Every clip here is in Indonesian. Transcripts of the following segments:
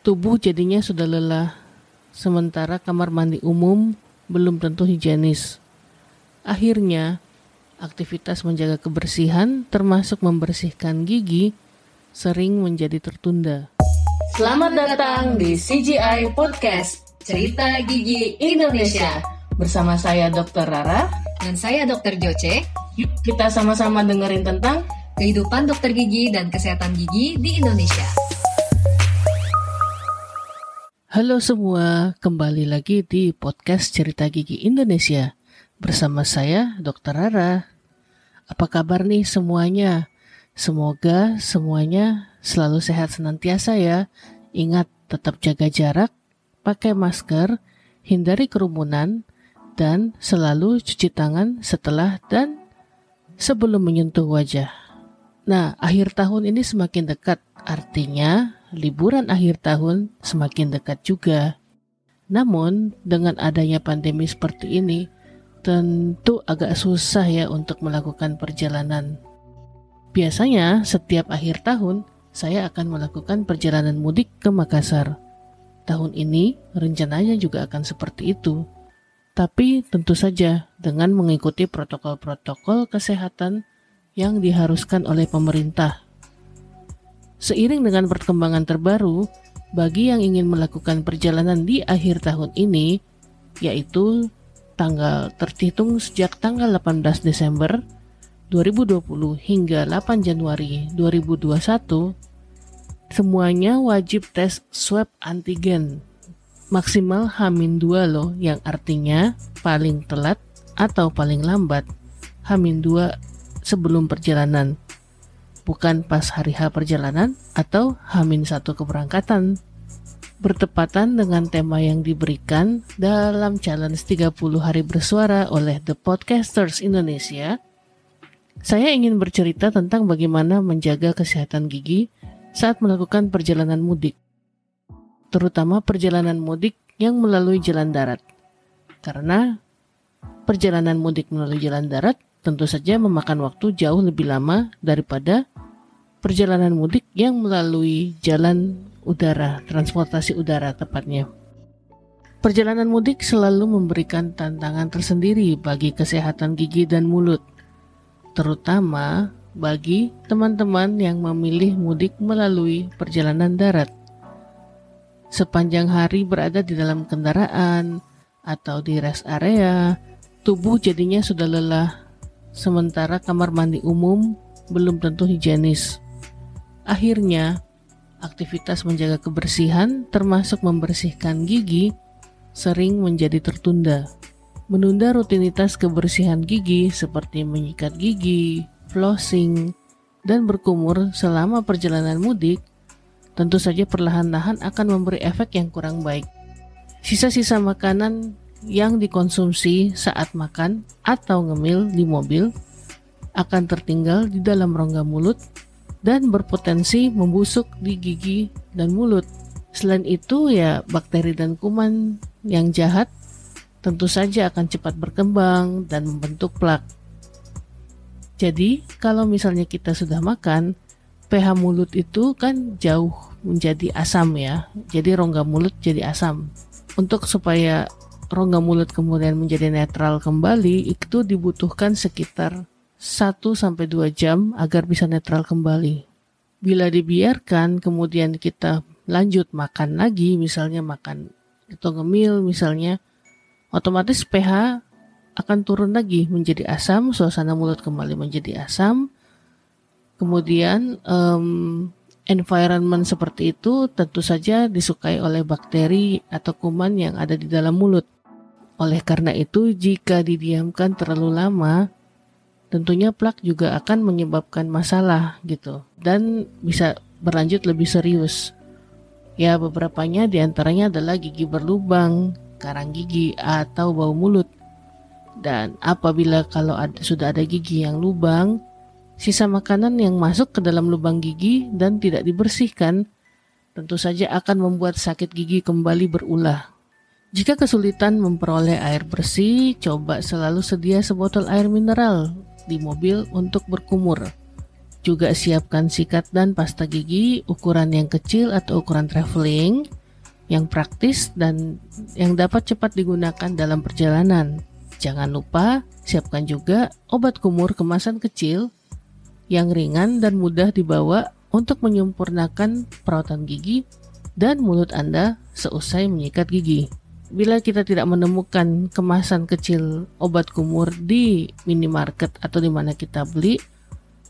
Tubuh jadinya sudah lelah, sementara kamar mandi umum belum tentu higienis. Akhirnya, aktivitas menjaga kebersihan termasuk membersihkan gigi sering menjadi tertunda. Selamat datang di CGI Podcast, Cerita Gigi Indonesia. Bersama saya Dr. Rara. Dan saya Dr. Joce. Yuk kita sama-sama dengerin tentang kehidupan dokter gigi dan kesehatan gigi di Indonesia. Halo semua, kembali lagi di podcast Cerita Gigi Indonesia bersama saya Dr. Rara. Apa kabar nih semuanya? Semoga semuanya selalu sehat senantiasa ya. Ingat tetap jaga jarak, pakai masker, hindari kerumunan, dan selalu cuci tangan setelah dan sebelum menyentuh wajah. Nah, akhir tahun ini semakin dekat, artinya liburan akhir tahun semakin dekat juga. Namun, dengan adanya pandemi seperti ini, tentu agak susah ya untuk melakukan perjalanan. Biasanya, setiap akhir tahun, saya akan melakukan perjalanan mudik ke Makassar. Tahun ini, rencananya juga akan seperti itu. Tapi tentu saja dengan mengikuti protokol-protokol kesehatan yang diharuskan oleh pemerintah Seiring dengan perkembangan terbaru, bagi yang ingin melakukan perjalanan di akhir tahun ini, yaitu tanggal terhitung sejak tanggal 18 Desember 2020 hingga 8 Januari 2021, semuanya wajib tes swab antigen. Maksimal Hamin 2 loh yang artinya paling telat atau paling lambat Hamin 2 sebelum perjalanan bukan pas hari H perjalanan atau Hamin satu keberangkatan. Bertepatan dengan tema yang diberikan dalam challenge 30 hari bersuara oleh The Podcasters Indonesia, saya ingin bercerita tentang bagaimana menjaga kesehatan gigi saat melakukan perjalanan mudik, terutama perjalanan mudik yang melalui jalan darat. Karena perjalanan mudik melalui jalan darat tentu saja memakan waktu jauh lebih lama daripada perjalanan mudik yang melalui jalan udara, transportasi udara tepatnya. Perjalanan mudik selalu memberikan tantangan tersendiri bagi kesehatan gigi dan mulut, terutama bagi teman-teman yang memilih mudik melalui perjalanan darat. Sepanjang hari berada di dalam kendaraan atau di rest area, tubuh jadinya sudah lelah sementara kamar mandi umum belum tentu higienis. Akhirnya, aktivitas menjaga kebersihan termasuk membersihkan gigi sering menjadi tertunda. Menunda rutinitas kebersihan gigi seperti menyikat gigi, flossing, dan berkumur selama perjalanan mudik tentu saja perlahan-lahan akan memberi efek yang kurang baik. Sisa-sisa makanan yang dikonsumsi saat makan atau ngemil di mobil akan tertinggal di dalam rongga mulut dan berpotensi membusuk di gigi dan mulut. Selain itu ya bakteri dan kuman yang jahat tentu saja akan cepat berkembang dan membentuk plak. Jadi kalau misalnya kita sudah makan, pH mulut itu kan jauh menjadi asam ya. Jadi rongga mulut jadi asam. Untuk supaya rongga mulut kemudian menjadi netral kembali itu dibutuhkan sekitar 1 sampai 2 jam agar bisa netral kembali. Bila dibiarkan kemudian kita lanjut makan lagi misalnya makan atau ngemil misalnya otomatis pH akan turun lagi menjadi asam, suasana mulut kembali menjadi asam. Kemudian um, environment seperti itu tentu saja disukai oleh bakteri atau kuman yang ada di dalam mulut. Oleh karena itu, jika didiamkan terlalu lama, tentunya plak juga akan menyebabkan masalah gitu dan bisa berlanjut lebih serius. Ya, beberapanya di antaranya adalah gigi berlubang, karang gigi, atau bau mulut. Dan apabila kalau ada, sudah ada gigi yang lubang, sisa makanan yang masuk ke dalam lubang gigi dan tidak dibersihkan, tentu saja akan membuat sakit gigi kembali berulah. Jika kesulitan memperoleh air bersih, coba selalu sedia sebotol air mineral di mobil untuk berkumur. Juga siapkan sikat dan pasta gigi ukuran yang kecil atau ukuran traveling yang praktis dan yang dapat cepat digunakan dalam perjalanan. Jangan lupa siapkan juga obat kumur kemasan kecil yang ringan dan mudah dibawa untuk menyempurnakan perawatan gigi dan mulut Anda seusai menyikat gigi. Bila kita tidak menemukan kemasan kecil obat kumur di minimarket atau di mana kita beli,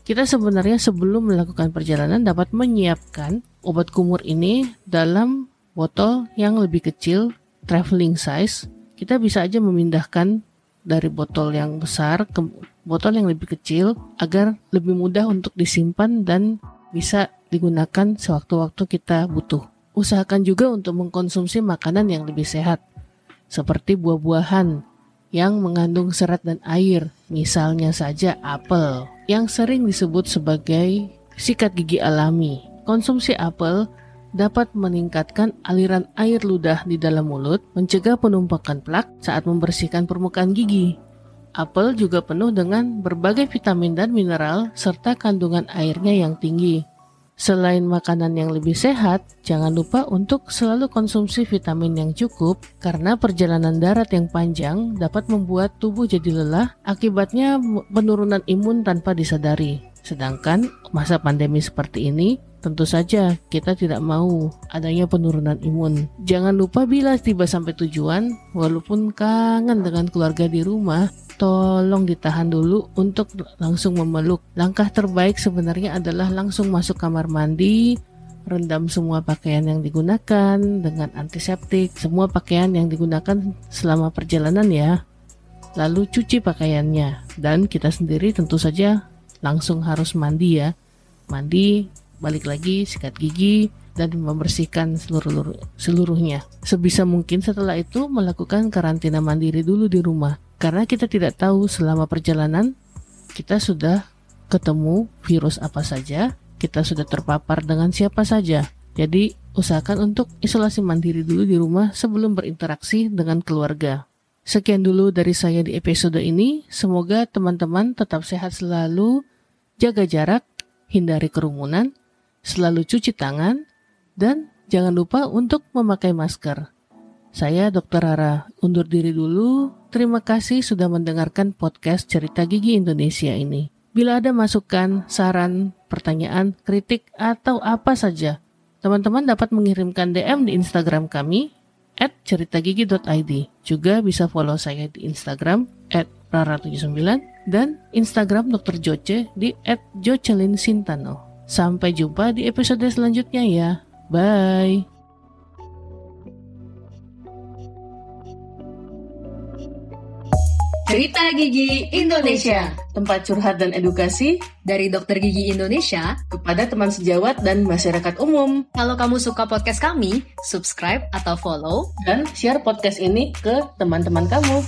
kita sebenarnya sebelum melakukan perjalanan dapat menyiapkan obat kumur ini dalam botol yang lebih kecil, traveling size. Kita bisa aja memindahkan dari botol yang besar ke botol yang lebih kecil agar lebih mudah untuk disimpan dan bisa digunakan sewaktu-waktu kita butuh. Usahakan juga untuk mengkonsumsi makanan yang lebih sehat, seperti buah-buahan yang mengandung serat dan air, misalnya saja apel yang sering disebut sebagai sikat gigi alami. Konsumsi apel dapat meningkatkan aliran air ludah di dalam mulut, mencegah penumpukan plak saat membersihkan permukaan gigi. Apel juga penuh dengan berbagai vitamin dan mineral serta kandungan airnya yang tinggi. Selain makanan yang lebih sehat, jangan lupa untuk selalu konsumsi vitamin yang cukup karena perjalanan darat yang panjang dapat membuat tubuh jadi lelah, akibatnya penurunan imun tanpa disadari. Sedangkan masa pandemi seperti ini Tentu saja kita tidak mau adanya penurunan imun. Jangan lupa bila tiba sampai tujuan, walaupun kangen dengan keluarga di rumah, tolong ditahan dulu untuk langsung memeluk. Langkah terbaik sebenarnya adalah langsung masuk kamar mandi, rendam semua pakaian yang digunakan dengan antiseptik, semua pakaian yang digunakan selama perjalanan ya. Lalu cuci pakaiannya dan kita sendiri tentu saja langsung harus mandi ya. Mandi balik lagi sikat gigi dan membersihkan seluruh seluruhnya. Sebisa mungkin setelah itu melakukan karantina mandiri dulu di rumah karena kita tidak tahu selama perjalanan kita sudah ketemu virus apa saja, kita sudah terpapar dengan siapa saja. Jadi usahakan untuk isolasi mandiri dulu di rumah sebelum berinteraksi dengan keluarga. Sekian dulu dari saya di episode ini. Semoga teman-teman tetap sehat selalu, jaga jarak, hindari kerumunan, selalu cuci tangan, dan jangan lupa untuk memakai masker. Saya Dr. Rara undur diri dulu. Terima kasih sudah mendengarkan podcast Cerita Gigi Indonesia ini. Bila ada masukan, saran, pertanyaan, kritik, atau apa saja, teman-teman dapat mengirimkan DM di Instagram kami at ceritagigi.id. Juga bisa follow saya di Instagram at rara79 dan Instagram Dr. Joce di at Jocelyn Sintano. Sampai jumpa di episode selanjutnya ya. Bye. Cerita Gigi Indonesia, tempat curhat dan edukasi dari Dokter Gigi Indonesia kepada teman sejawat dan masyarakat umum. Kalau kamu suka podcast kami, subscribe atau follow dan share podcast ini ke teman-teman kamu.